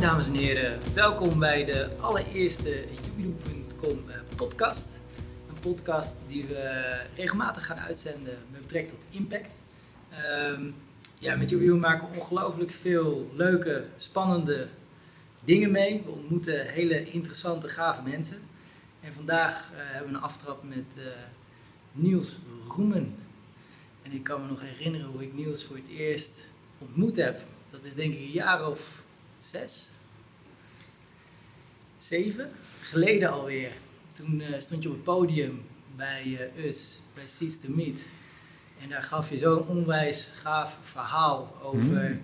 Dames en heren, welkom bij de allereerste Jubidoe.com eh, podcast. Een podcast die we regelmatig gaan uitzenden met betrekking tot impact. Ehm, ja, met Jubidoe maken we ongelooflijk veel leuke, spannende dingen mee. We ontmoeten hele interessante, gave mensen. En vandaag eh, hebben we een aftrap met eh, Niels Roemen. En ik kan me nog herinneren hoe ik Niels voor het eerst ontmoet heb. Dat is denk ik een jaar of zes, zeven geleden alweer. Toen eh, stond je op het podium bij uh, US, bij Seeds to Meet. En daar gaf je zo'n onwijs gaaf verhaal over Hmm.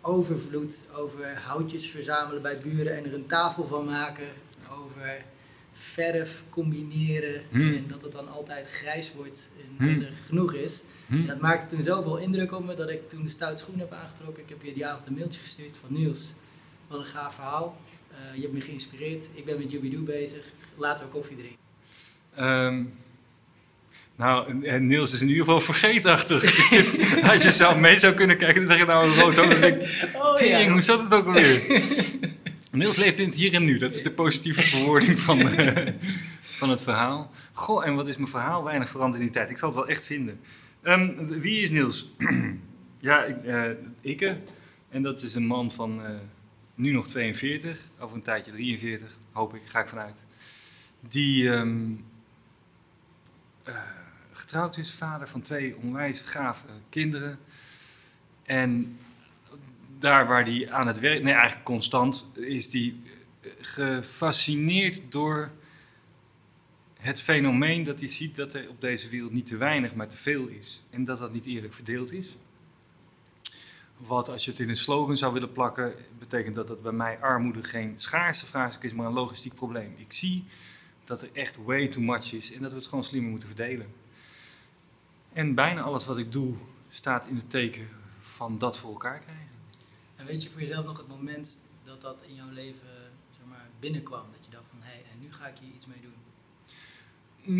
overvloed, over houtjes verzamelen bij buren en er een tafel van maken. Over verf combineren Hmm. en dat het dan altijd grijs wordt en Hmm. dat er genoeg is. Hm? En dat maakte toen zoveel indruk op me dat ik toen de stout schoen heb aangetrokken. Ik heb je die avond een mailtje gestuurd van Niels. Wat een gaaf verhaal. Eh, je hebt me geïnspireerd. Ik ben met Jubidoe bezig. Laten we koffie drinken. Ehm, nou, Niels is in ieder geval vergeetachtig. Als je zou mee zou kunnen kijken, dan zeg je nou een hoofd. Dan denk ik, Oh hoe zat het ook alweer? Niels leeft in het hier en nu. Dat is de positieve verwoording van, eh, van het verhaal. Goh, en wat is mijn verhaal? Weinig veranderd in die tijd. Ik zal het wel echt vinden. Ehm, wie is Niels? ja, ik, eh, ikke. En dat is een man van nu nog 42. Over een tijdje 43, hoop ik. Ga ik vanuit. Die ehm, eh, getrouwd is, vader van twee onwijs gave kinderen. En daar waar hij aan het werk, nee eigenlijk constant, is hij gefascineerd door het fenomeen dat hij ziet dat er op deze wereld niet te weinig, maar te veel is. En dat dat niet eerlijk verdeeld is. Wat als je het in een slogan zou willen plakken, betekent dat dat bij mij armoede geen schaarste vraagstuk is, maar een logistiek probleem. Ik zie dat er echt way too much is en dat we het gewoon slimmer moeten verdelen. En bijna alles wat ik doe staat in het teken van dat voor elkaar krijgen. En weet je voor jezelf nog het moment dat dat in jouw leven zeg maar, binnenkwam? Dat je dacht van, hé, hey, en nu ga ik hier iets mee doen.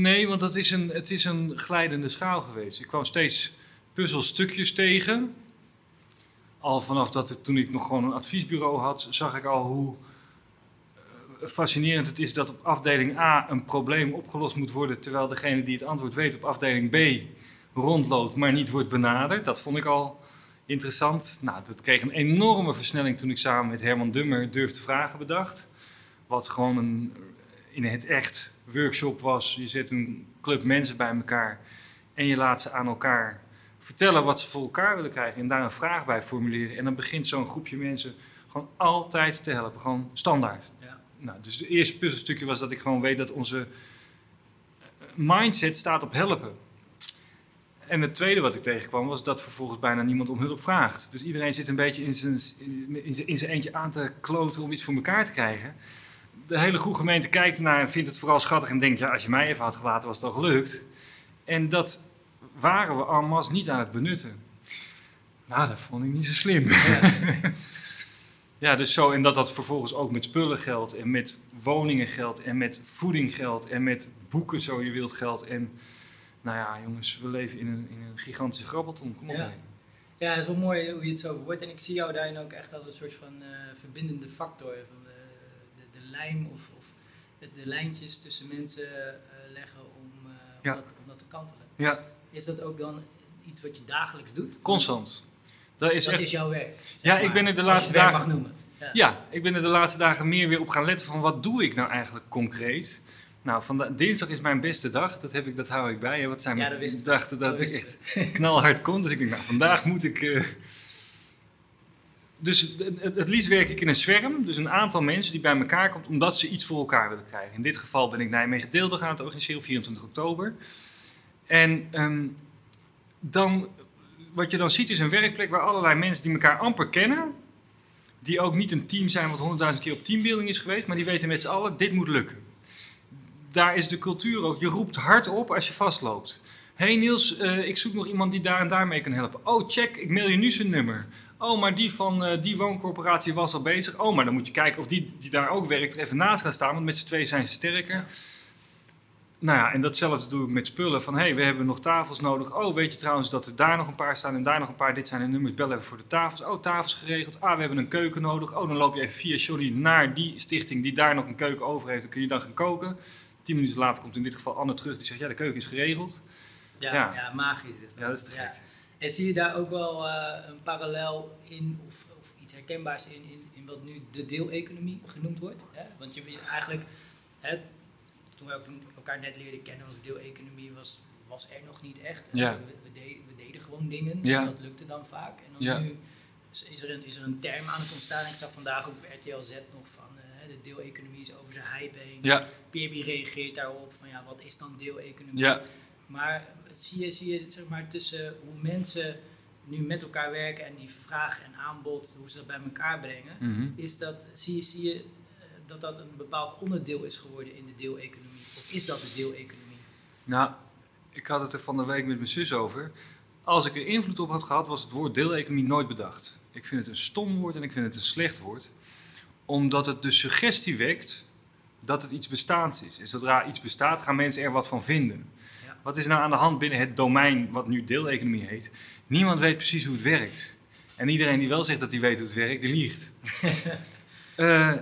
Nee, want dat is een, het is een glijdende schaal geweest. Ik kwam steeds puzzelstukjes tegen. Al vanaf dat het, toen ik nog gewoon een adviesbureau had, zag ik al hoe eh, fascinerend het is dat op afdeling A een probleem opgelost moet worden, terwijl degene die het antwoord weet op afdeling B rondloopt, maar niet wordt benaderd. Dat vond ik al interessant. Nou, dat kreeg een enorme versnelling toen ik samen met Herman Dummer Durf te Vragen bedacht. Wat gewoon een, in het echt workshop was. Je zet een club mensen bij elkaar en je laat ze aan elkaar vertellen wat ze voor elkaar willen krijgen en daar een vraag bij formuleren. En dan begint zo'n groepje mensen gewoon altijd te helpen, gewoon standaard. Ja. Nou, dus het eerste puzzelstukje was dat ik gewoon weet dat onze mindset staat op helpen. En het tweede wat ik tegenkwam was dat vervolgens bijna niemand om hulp vraagt. Dus iedereen zit een beetje in zijn, in zijn, in zijn eentje aan te kloten om iets voor elkaar te krijgen. De hele goede gemeente kijkt ernaar en vindt het vooral schattig en denkt, ja, als je mij even had gelaten was het al gelukt. En dat waren we masse niet aan het benutten. Nou, dat vond ik niet zo slim. Ja, dus zo. En dat dat vervolgens ook met spullen geldt en met woningen geldt en met voeding geldt en met boeken zo je wilt geldt. En nou ja, jongens, we leven in een, in een gigantische grabbelton. Kom op. Ja. mee. Ja, het is wel mooi hoe je het zo wordt. En ik zie jou daarin ook echt als een soort van eh, verbindende factor. Van de, de, de lijm of, of de, de lijntjes tussen mensen eh, leggen om, eh, om, Ja. dat, om dat te kantelen. Ja, Is dat ook dan iets wat je dagelijks doet? constant. Dat is dat echt is jouw werk. Ja, maar. ik ben er de laatste dagen- mag noemen. Ja. Ja, ik ben er de laatste dagen meer weer op gaan letten van wat doe ik nou eigenlijk concreet. Nou, vanda- dinsdag is mijn beste dag, dat, heb ik, dat hou ik bij. Hè. Wat zijn Ja, mijn dagen dat, Dat ik echt knalhard kon. Dus ik denk, nou, vandaag moet ik... eh, Dus het, het, het liefst werk ik in een zwerm, dus een aantal mensen die bij elkaar komt omdat ze iets voor elkaar willen krijgen. In dit geval ben ik Nijmegen Deeldag aan het organiseren, 24 oktober. En ehm, dan, wat je dan ziet is een werkplek waar allerlei mensen die elkaar amper kennen, die ook niet een team zijn wat honderdduizend keer op teambuilding is geweest, maar die weten met z'n allen, dit moet lukken. Daar is de cultuur ook, je roept hard op als je vastloopt. Hé hey Niels, eh, ik zoek nog iemand die daar en daar mee kan helpen. Oh, check, ik mail je nu zijn nummer. Oh, maar die van eh, die wooncorporatie was al bezig. Oh, maar dan moet je kijken of die die daar ook werkt er even naast gaat staan, want met z'n twee zijn ze sterker. Nou ja, en datzelfde doe ik met spullen. Van hé, hey, we hebben nog tafels nodig. Oh, weet je trouwens dat er daar nog een paar staan en daar nog een paar. Dit zijn de nummers, bel even voor de tafels. Oh, tafels geregeld. Ah, we hebben een keuken nodig. Oh, dan loop je even via Johnny naar die stichting die daar nog een keuken over heeft. Dan kun je dan gaan koken. Tien minuten later komt in dit geval Anne terug. Die zegt, ja, de keuken is geregeld. Ja, Ja. ja. magisch is dat. Ja, dat is te gek. En zie je daar ook wel eh, een parallel in, of, of iets herkenbaars in, in, in wat nu de deeleconomie genoemd wordt? Hè? Want je eigenlijk, hè, toen we elkaar net leerden kennen, was deeleconomie was, was er nog niet echt. Ja. We, we, deden, we deden gewoon dingen, Ja. en dat lukte dan vaak. En dan Ja. nu is, is er een, is er een term aan het ontstaan. Ik zag vandaag op RTL Z nog van eh, de deeleconomie is over zijn hype heen. Ja, PRB reageert daarop van ja, wat is dan deeleconomie? ja, Maar zie je, zie je zeg maar, tussen hoe mensen nu met elkaar werken en die vraag en aanbod, hoe ze dat bij elkaar brengen, mhm. is dat, zie je, zie je dat dat een bepaald onderdeel is geworden in de deeleconomie? Of is dat de deeleconomie? Nou, ik had het er van de week met mijn zus over. Als ik er invloed op had gehad, was het woord deeleconomie nooit bedacht. Ik vind het een stom woord en ik vind het een slecht woord. Omdat het de suggestie wekt dat het iets bestaans is. En zodra iets bestaat, gaan mensen er wat van vinden. Ja. Wat is nou aan de hand binnen het domein wat nu deeleconomie heet? Niemand weet precies hoe het werkt. En iedereen die wel zegt dat hij weet hoe het werkt, die liegt. Eh,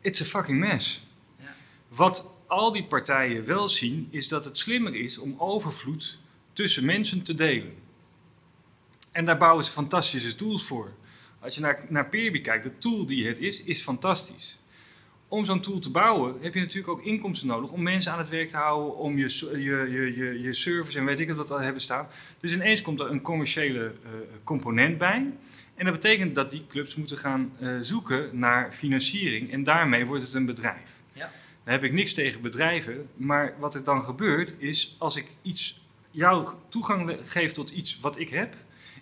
it's a fucking mess. Ja. Wat al die partijen wel zien, is dat het slimmer is om overvloed tussen mensen te delen. En daar bouwen ze fantastische tools voor. Als je naar, naar Peerby kijkt, de tool die het is, is fantastisch. Om zo'n tool te bouwen heb je natuurlijk ook inkomsten nodig om mensen aan het werk te houden, om je, je, je, je, je servers en weet ik het wat al hebben staan. Dus ineens komt er een commerciële eh, component bij. En dat betekent dat die clubs moeten gaan eh, zoeken naar financiering en daarmee wordt het een bedrijf. Ja. Daar heb ik niks tegen bedrijven, maar wat er dan gebeurt is als ik iets, jou toegang geef tot iets wat ik heb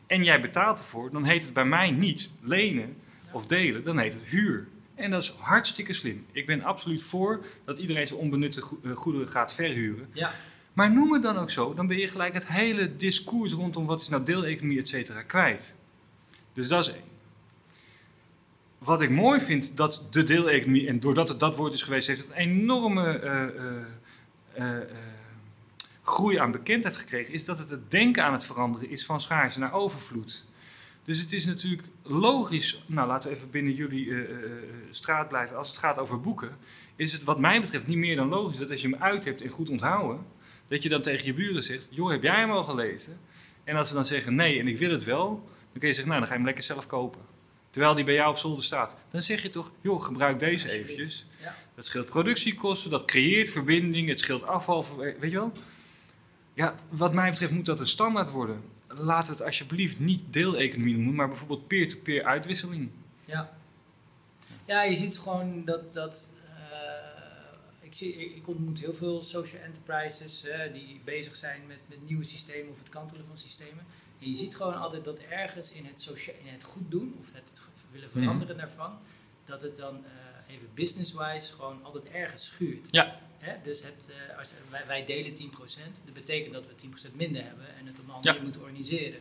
en jij betaalt ervoor, dan heet het bij mij niet lenen of delen, dan heet het huur. En dat is hartstikke slim. Ik ben absoluut voor dat iedereen zijn onbenutte eh, goederen gaat verhuren. Ja, Maar noem het dan ook zo, dan ben je gelijk het hele discours rondom wat is nou deeleconomie, et cetera, kwijt. Dus dat is één. Wat ik mooi vind, dat de deeleconomie, en doordat het dat woord is geweest, heeft het een enorme eh, eh, eh, groei aan bekendheid gekregen, is dat het het denken aan het veranderen is van schaarste naar overvloed. Dus het is natuurlijk logisch, nou laten we even binnen jullie straat blijven, als het gaat over boeken, is het wat mij betreft niet meer dan logisch dat als je hem uit hebt en goed onthouden, dat je dan tegen je buren zegt, joh, heb jij hem al gelezen? En als ze dan zeggen nee en ik wil het wel, dan kun je zeggen, nou dan ga je hem lekker zelf kopen. Terwijl die bij jou op zolder staat. Dan zeg je toch, joh, gebruik deze eventjes. Ja. Dat scheelt productiekosten, dat creëert verbinding, het scheelt afval, weet je wel? Ja, wat mij betreft moet dat een standaard worden. Laat het alsjeblieft niet deeleconomie noemen, maar bijvoorbeeld peer-to-peer uitwisseling. ja. Ja, je ziet gewoon dat, dat eh, ik, zie, ik, ik ontmoet heel veel social enterprises eh, die bezig zijn met, met nieuwe systemen of het kantelen van systemen. En je ziet gewoon altijd dat ergens in het, in het goed doen of het willen Mhm. veranderen daarvan, dat het dan eh, even business-wise gewoon altijd ergens schuurt. Ja. Hè? Dus het, eh, als, wij, wij delen 10%, dat betekent dat we 10% minder hebben en het op een andere Ja. moeten organiseren.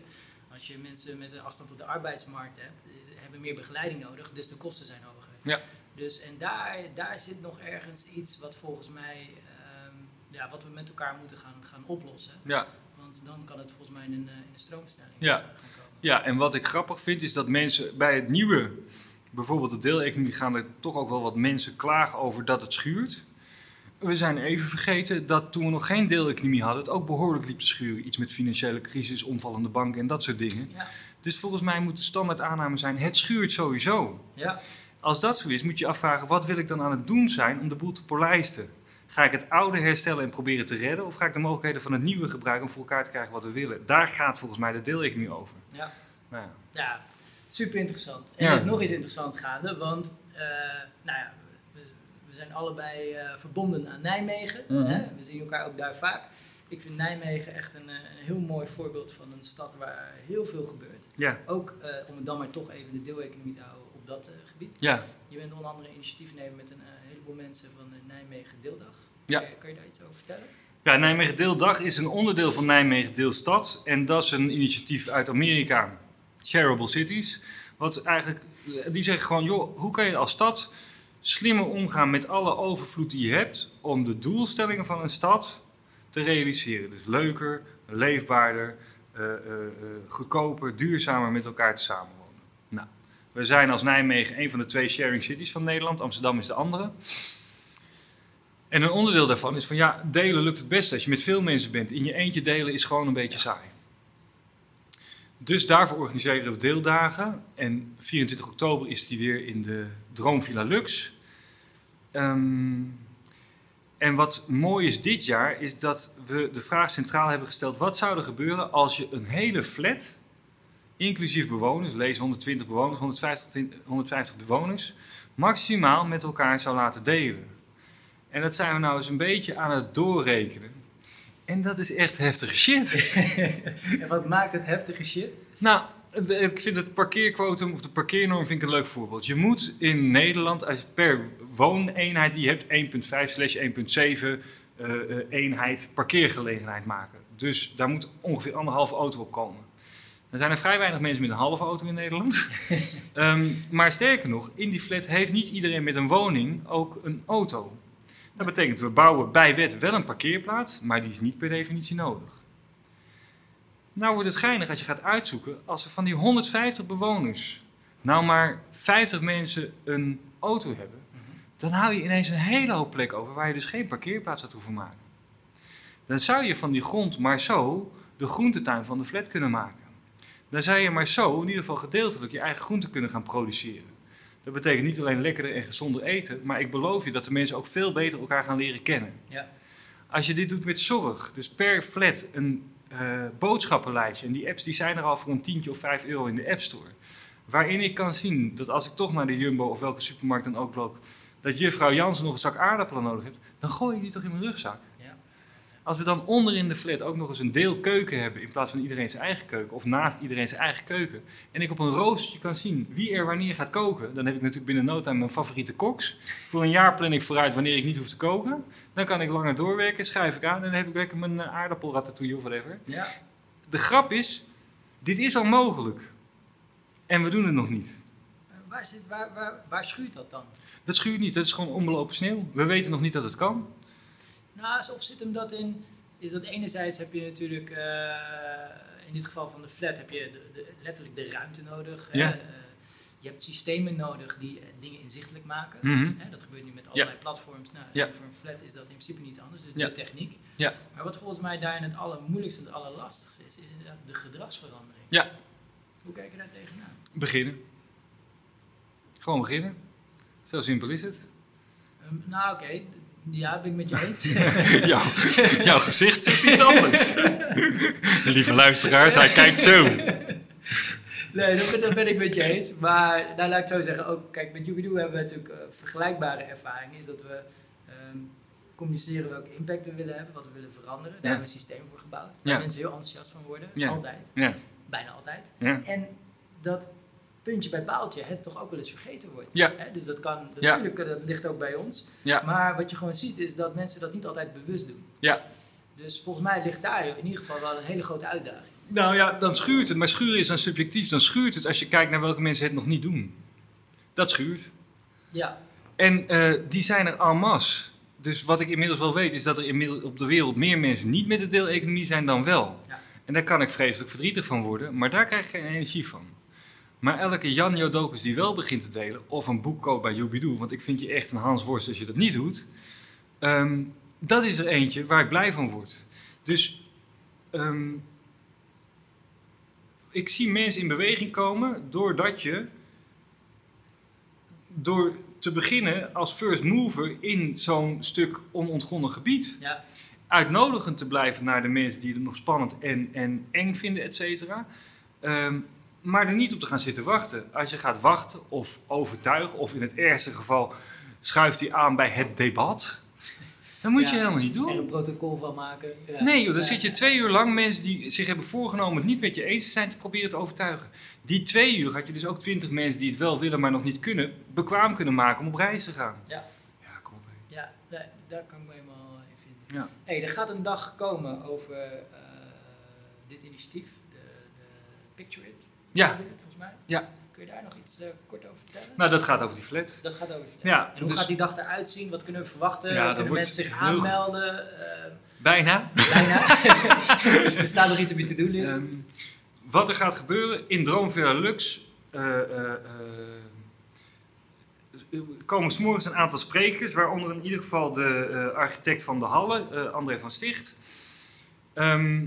Als je mensen met een afstand tot de arbeidsmarkt hebt, eh, hebben meer begeleiding nodig, dus de kosten zijn hoger. Ja. Dus en daar, daar zit nog ergens iets wat volgens mij, ehm, ja, wat we met elkaar moeten gaan, gaan oplossen. Ja. Want dan kan het volgens mij in een, eh, in een stroomversnelling Ja. Ja, en wat ik grappig vind is dat mensen bij het nieuwe, bijvoorbeeld de deeleconomie, gaan er toch ook wel wat mensen klagen over dat het schuurt. We zijn even vergeten dat toen we nog geen deeleconomie hadden, het ook behoorlijk liep te schuren. Iets met financiële crisis, omvallende banken en dat soort dingen. Ja. Dus volgens mij moet de standaard aanname zijn, het schuurt sowieso. Ja. Als dat zo is, moet je je afvragen, wat wil ik dan aan het doen zijn om de boel te polijsten? Ga ik het oude herstellen en proberen te redden? Of ga ik de mogelijkheden van het nieuwe gebruiken om voor elkaar te krijgen wat we willen? Daar gaat volgens mij de deeleconomie over. Ja. Nou ja. Ja, super interessant. En Ja. er is nog iets interessants gaande, want eh, nou ja, we, we zijn allebei eh, verbonden aan Nijmegen. Mhm. hè? We zien elkaar ook daar vaak. Ik vind Nijmegen echt een, eh, een heel mooi voorbeeld van een stad waar heel veel gebeurt. Ja, Ook om het dan maar toch even de deeleconomie te houden op dat gebied. ja. Je bent onder andere initiatiefnemer met een heleboel mensen van de Nijmegen Deeldag. Ja. Kun je, kun je daar iets over vertellen? Ja, Nijmegen Deeldag is een onderdeel van Nijmegen Deelstad. En dat is een initiatief uit Amerika, Shareable Cities. Wat eigenlijk, die zeggen gewoon, joh, hoe kan je als stad slimmer omgaan met alle overvloed die je hebt, om de doelstellingen van een stad te realiseren. Dus leuker, leefbaarder, eh, eh, eh, goedkoper, duurzamer met elkaar te samenwonen. We zijn als Nijmegen een van de twee sharing cities van Nederland. Amsterdam is de andere. En een onderdeel daarvan is van ja, delen lukt het beste als je met veel mensen bent. In je eentje delen is gewoon een beetje saai. Dus daarvoor organiseren we deeldagen. En 24 oktober is die weer in de Droomvilla Lux. Ehm, en wat mooi is dit jaar, is dat we de vraag centraal hebben gesteld: wat zou er gebeuren als je een hele flat, inclusief bewoners, lees 120 bewoners, 150, 150 bewoners, maximaal met elkaar zou laten delen? En dat zijn we nou eens een beetje aan het doorrekenen. En dat is echt heftige shit. en wat maakt het heftige shit? Nou, ik vind het parkeerquotum of de parkeernorm vind ik een leuk voorbeeld. Je moet in Nederland als per wooneenheid die je hebt 1,5 slash 1,7 eh, eh, eenheid parkeergelegenheid maken. Dus daar moet ongeveer anderhalve auto op komen. Er zijn er vrij weinig mensen met een halve auto in Nederland. Ehm, maar sterker nog, in die flat heeft niet iedereen met een woning ook een auto. Dat betekent, we bouwen bij wet wel een parkeerplaats, maar die is niet per definitie nodig. Nou wordt het geinig als je gaat uitzoeken, als er van die 150 bewoners nou maar 50 mensen een auto hebben, dan hou je ineens een hele hoop plek over waar je dus geen parkeerplaats had hoeven maken. Dan zou je van die grond maar zo de groentetuin van de flat kunnen maken. Dan zou je maar zo in ieder geval gedeeltelijk je eigen groenten kunnen gaan produceren. Dat betekent niet alleen lekkerder en gezonder eten, maar ik beloof je dat de mensen ook veel beter elkaar gaan leren kennen. Ja. Als je dit doet met zorg, dus per flat een eh, boodschappenlijstje, en die apps die zijn er al voor een tientje of 5 euro in de App Store, waarin ik kan zien dat als ik toch naar de Jumbo of welke supermarkt dan ook loop, dat juffrouw Jansen nog een zak aardappelen nodig heeft, dan gooi je die toch in mijn rugzak. Als we dan onder in de flat ook nog eens een deel keuken hebben in plaats van iedereen zijn eigen keuken, of naast iedereen zijn eigen keuken, en ik op een roostertje kan zien wie er wanneer gaat koken, dan heb ik natuurlijk binnen no time mijn favoriete koks. Voor een jaar plan ik vooruit wanneer ik niet hoef te koken. Dan kan ik langer doorwerken, schuif ik aan en dan heb ik lekker mijn eh, aardappelratatouille of whatever. Ja. De grap is, dit is al mogelijk. En we doen het nog niet. Eh, Waar, zit, waar, waar, waar schuurt dat dan? Dat schuurt niet, dat is gewoon onbelopen sneeuw. We weten nog niet dat het kan. Nou, of zit hem dat in? Is dat enerzijds heb je natuurlijk, eh, in dit geval van de flat, heb je de, de- letterlijk de ruimte nodig. Ja. Eh, je hebt systemen nodig die eh, dingen inzichtelijk maken. Mhm. Hè, dat gebeurt nu met allerlei platforms. Nou, Ja. Voor een flat is dat in principe niet anders, dus Ja. de techniek. Ja. Maar wat volgens mij daarin het allermoeilijkste en het allerlastigste is, is inderdaad de gedragsverandering. Ja. Hoe kijk je daar tegenaan? Beginnen. Gewoon beginnen. Zo simpel is het. Ehm, nou, oké. Ja, ben ik met je eens. Jouw, jouw gezicht zegt iets anders. Lieve luisteraars, hij kijkt zo. Nee, dat ben, dat ben ik met je eens. Maar nou, laat ik zo zeggen, ook, kijk, met Jubidoo hebben we natuurlijk eh, vergelijkbare ervaringen. Is dat we ehm, communiceren welke impact we willen hebben, wat we willen veranderen. Daar Ja. hebben we een systeem voor gebouwd. Waar Ja. mensen heel enthousiast van worden. Ja. Altijd. Ja, Bijna altijd. ja. En dat puntje bij paaltje het toch ook wel eens vergeten wordt. Ja. Hè, Dus dat kan, Ja. natuurlijk, eh, dat ligt ook bij ons. Ja. Maar wat je gewoon ziet is dat mensen dat niet altijd bewust doen. Ja. Dus volgens mij ligt daar in ieder geval wel een hele grote uitdaging. Nou ja, dan schuurt het. Maar schuren is dan subjectief. Dan schuurt het als je kijkt naar welke mensen het nog niet doen. Dat schuurt. Ja, En eh, die zijn er en masse. Dus wat ik inmiddels wel weet, is dat er inmiddels op de wereld meer mensen niet met de deeleconomie zijn dan wel. Ja. En daar kan ik vreselijk verdrietig van worden, maar daar krijg ik geen energie van. Maar elke Jan Jodokus die wel begint te delen, of een boek koopt bij Jubidoo, want ik vind je echt een Hans Worst als je dat niet doet, ehm, dat is er eentje waar ik blij van word. Dus ehm, ik zie mensen in beweging komen doordat je door te beginnen als first mover in zo'n stuk onontgonnen gebied. ja. Uitnodigend te blijven naar de mensen die het nog spannend en, en eng vinden, et cetera. Ehm, maar er niet op te gaan zitten wachten. Als je gaat wachten of overtuigen, of in het ergste geval schuift hij aan bij het debat. Dat moet je helemaal niet doen. er een protocol van maken. Ja. Nee joh, dan Ja. zit je twee uur lang mensen die zich hebben voorgenomen het niet met je eens te zijn te proberen te overtuigen. Die twee uur had je dus ook twintig mensen die het wel willen maar nog niet kunnen, bekwaam kunnen maken om op reis te gaan. Ja. Ja, kom op. Ja, daar, daar kan ik me helemaal in vinden. Ja. Hey, er gaat een dag komen over eh, dit initiatief, de, de Picture It. Ja. Volgens mij. Ja. Kun je daar nog iets eh, kort over vertellen? Nou, dat gaat over die flat. Dat gaat over. Ja, en hoe dus- gaat die dag eruit zien? Wat kunnen we verwachten? Ja, kunnen mensen zich aanmelden? Eh, Bijna. Bijna. er staat nog iets op je to-do-list. Ehm, wat er gaat gebeuren in Droomvilla Lux. eh, komen s'morgens een aantal sprekers, waaronder in ieder geval de architect van de Halle, André van Sticht. Ehm,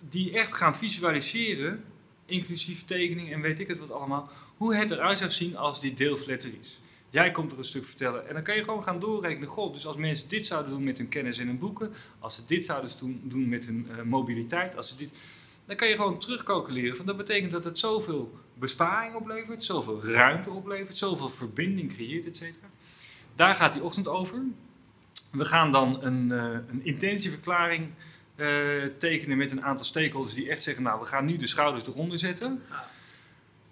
die echt gaan visualiseren, inclusief tekening en weet ik het wat allemaal, hoe het eruit zou zien als die deelflatter is. Jij komt er een stuk vertellen en dan kan je gewoon gaan doorrekenen. Goh, dus als mensen dit zouden doen met hun kennis en hun boeken, als ze dit zouden doen, doen met hun eh, mobiliteit, als ze dit, dan kan je gewoon terugcalculeren. Van dat betekent dat het zoveel besparing oplevert, zoveel ruimte oplevert, zoveel verbinding creëert, et cetera. Daar gaat die ochtend over. We gaan dan een, eh, een intentieverklaring eh, tekenen met een aantal stakeholders die echt zeggen, nou we gaan nu de schouders eronder zetten.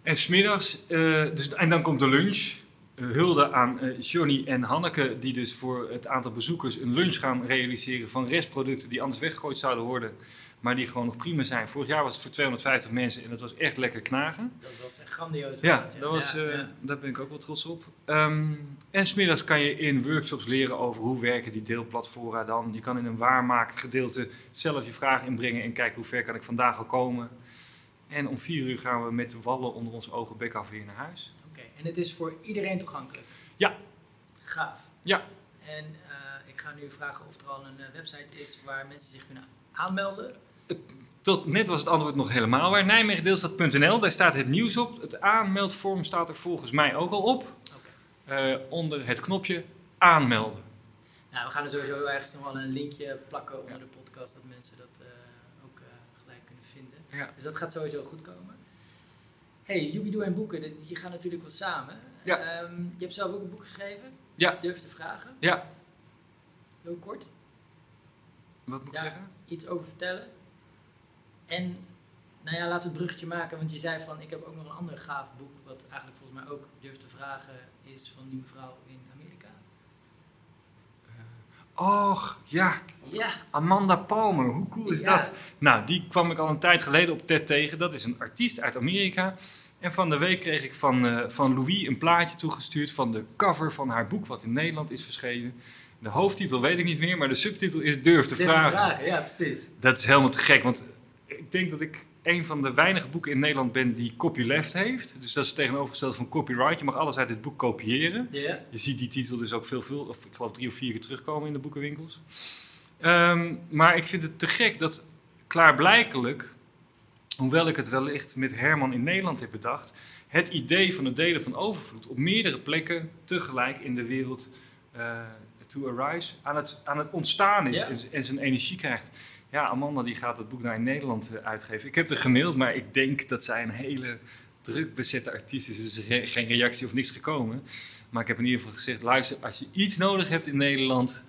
En smiddags, eh dus, en dan komt de lunch. Hulde aan eh, Johnny en Hanneke, die dus voor het aantal bezoekers een lunch gaan realiseren van restproducten die anders weggegooid zouden worden, maar die gewoon nog prima zijn. Vorig jaar was het voor 250 mensen en dat was echt lekker knagen. Dat was echt grandioos. Ja, dat was, Ja, eh, ja. daar ben ik ook wel trots op. Ehm, en smiddags kan je in workshops leren over hoe werken die deelplatforma dan. Je kan in een waarmaakgedeelte zelf je vraag inbrengen en kijken hoe ver kan ik vandaag al komen. En om vier uur gaan we met de wallen onder onze ogen bek af weer naar huis. En het is voor iedereen toegankelijk? Ja. Gaaf. Ja. En eh, ik ga nu vragen of er al een eh, website is waar mensen zich kunnen aanmelden. Tot net was het antwoord nog helemaal waar. Nijmegendeelstad.nl, daar staat het nieuws op. Het aanmeldvorm staat er volgens mij ook al op. Oké. Eh, onder het knopje aanmelden. Nou, we gaan er sowieso ergens nog wel een linkje plakken onder Ja. de podcast, dat mensen dat ook gelijk kunnen vinden. Ja. Dus dat gaat sowieso goed komen. Hey, Jubidoe en boeken, die gaan natuurlijk wat samen. Ja. Ehm, je hebt zelf ook een boek geschreven. Ja. Durf te vragen. Ja. Heel kort. Wat moet ik zeggen? Iets over vertellen. En, nou ja, laten we het bruggetje maken. Want je zei van, ik heb ook nog een ander gaaf boek. Wat eigenlijk volgens mij ook Durf te vragen is van die mevrouw in Amerika. Och, ja. Ja. Amanda Palmer, hoe cool is Ja. dat? Nou, die kwam ik al een tijd geleden op TED tegen. Dat is een artiest uit Amerika. En van de week kreeg ik van, eh, van Louis een plaatje toegestuurd van de cover van haar boek, wat in Nederland is verschenen. De hoofdtitel weet ik niet meer, maar de subtitel is Durf te Durf te vragen. vragen, ja, precies. Dat is helemaal te gek, want ik denk dat ik een van de weinige boeken in Nederland ben die copyleft heeft. Dus dat is tegenovergesteld van copyright. Je mag alles uit dit boek kopiëren. Je ziet die titel dus ook veel, veel of ik geloof drie of vier keer terugkomen in de boekenwinkels. Ehm, maar ik vind het te gek dat klaarblijkelijk, hoewel ik het wellicht met Herman in Nederland heb bedacht, het idee van het delen van overvloed op meerdere plekken tegelijk in de wereld eh, to arise aan het, aan het ontstaan is Ja. en, en zijn energie krijgt. Ja, Amanda die gaat het boek naar in Nederland eh, uitgeven. Ik heb er gemaild, maar ik denk dat zij een hele druk bezette artiest is. Dus er is geen reactie of niks gekomen. Maar ik heb in ieder geval gezegd, luister, als je iets nodig hebt in Nederland,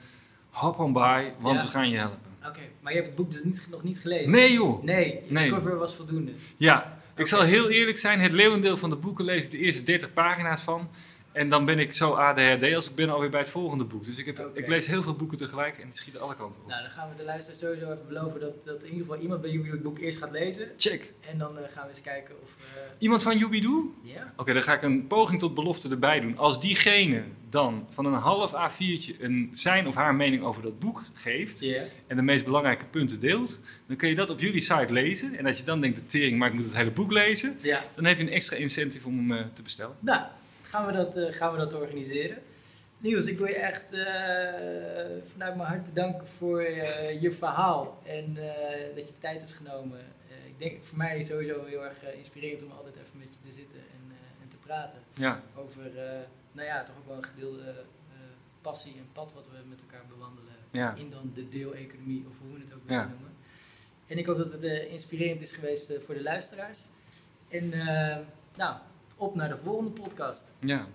hop on by, want Ja. we gaan je helpen. Oké, maar je hebt het boek dus niet, nog niet gelezen? Nee joh! Nee, Nee. de cover was voldoende. Ja, ik zal heel eerlijk zijn, het leeuwendeel van de boeken lees ik de eerste 30 pagina's van. En dan ben ik zo ADHD als ik ben alweer bij het volgende boek. Dus ik, heb, ik lees heel veel boeken tegelijk en het schiet alle kanten op. Nou, dan gaan we de luisteraar sowieso even beloven dat, dat in ieder geval iemand bij het boek eerst gaat lezen. Check. En dan eh, gaan we eens kijken of... eh, Iemand van Jubidoe? ja? Oké, dan ga ik een poging tot belofte erbij doen. Als diegene dan van een half A4'tje een zijn of haar mening over dat boek geeft en de meest belangrijke punten deelt, dan kun je dat op jullie site lezen. En als je dan denkt, de tering, maar ik moet het hele boek lezen, dan heb je een extra incentive om hem eh, te bestellen. Nou, gaan we dat, eh, gaan we dat organiseren. Niels, ik wil je echt eh, vanuit mijn hart bedanken voor eh, je verhaal en dat je de tijd hebt genomen. Ik denk voor mij sowieso heel erg inspirerend om altijd even met je te zitten en, en te praten Ja, over, nou ja, toch ook wel een gedeelde passie en pad wat we met elkaar bewandelen ja. in dan de deeleconomie of hoe we het ook Ja. willen noemen. En ik hoop dat het inspirerend is geweest voor de luisteraars. En nou, op naar de volgende podcast. ja.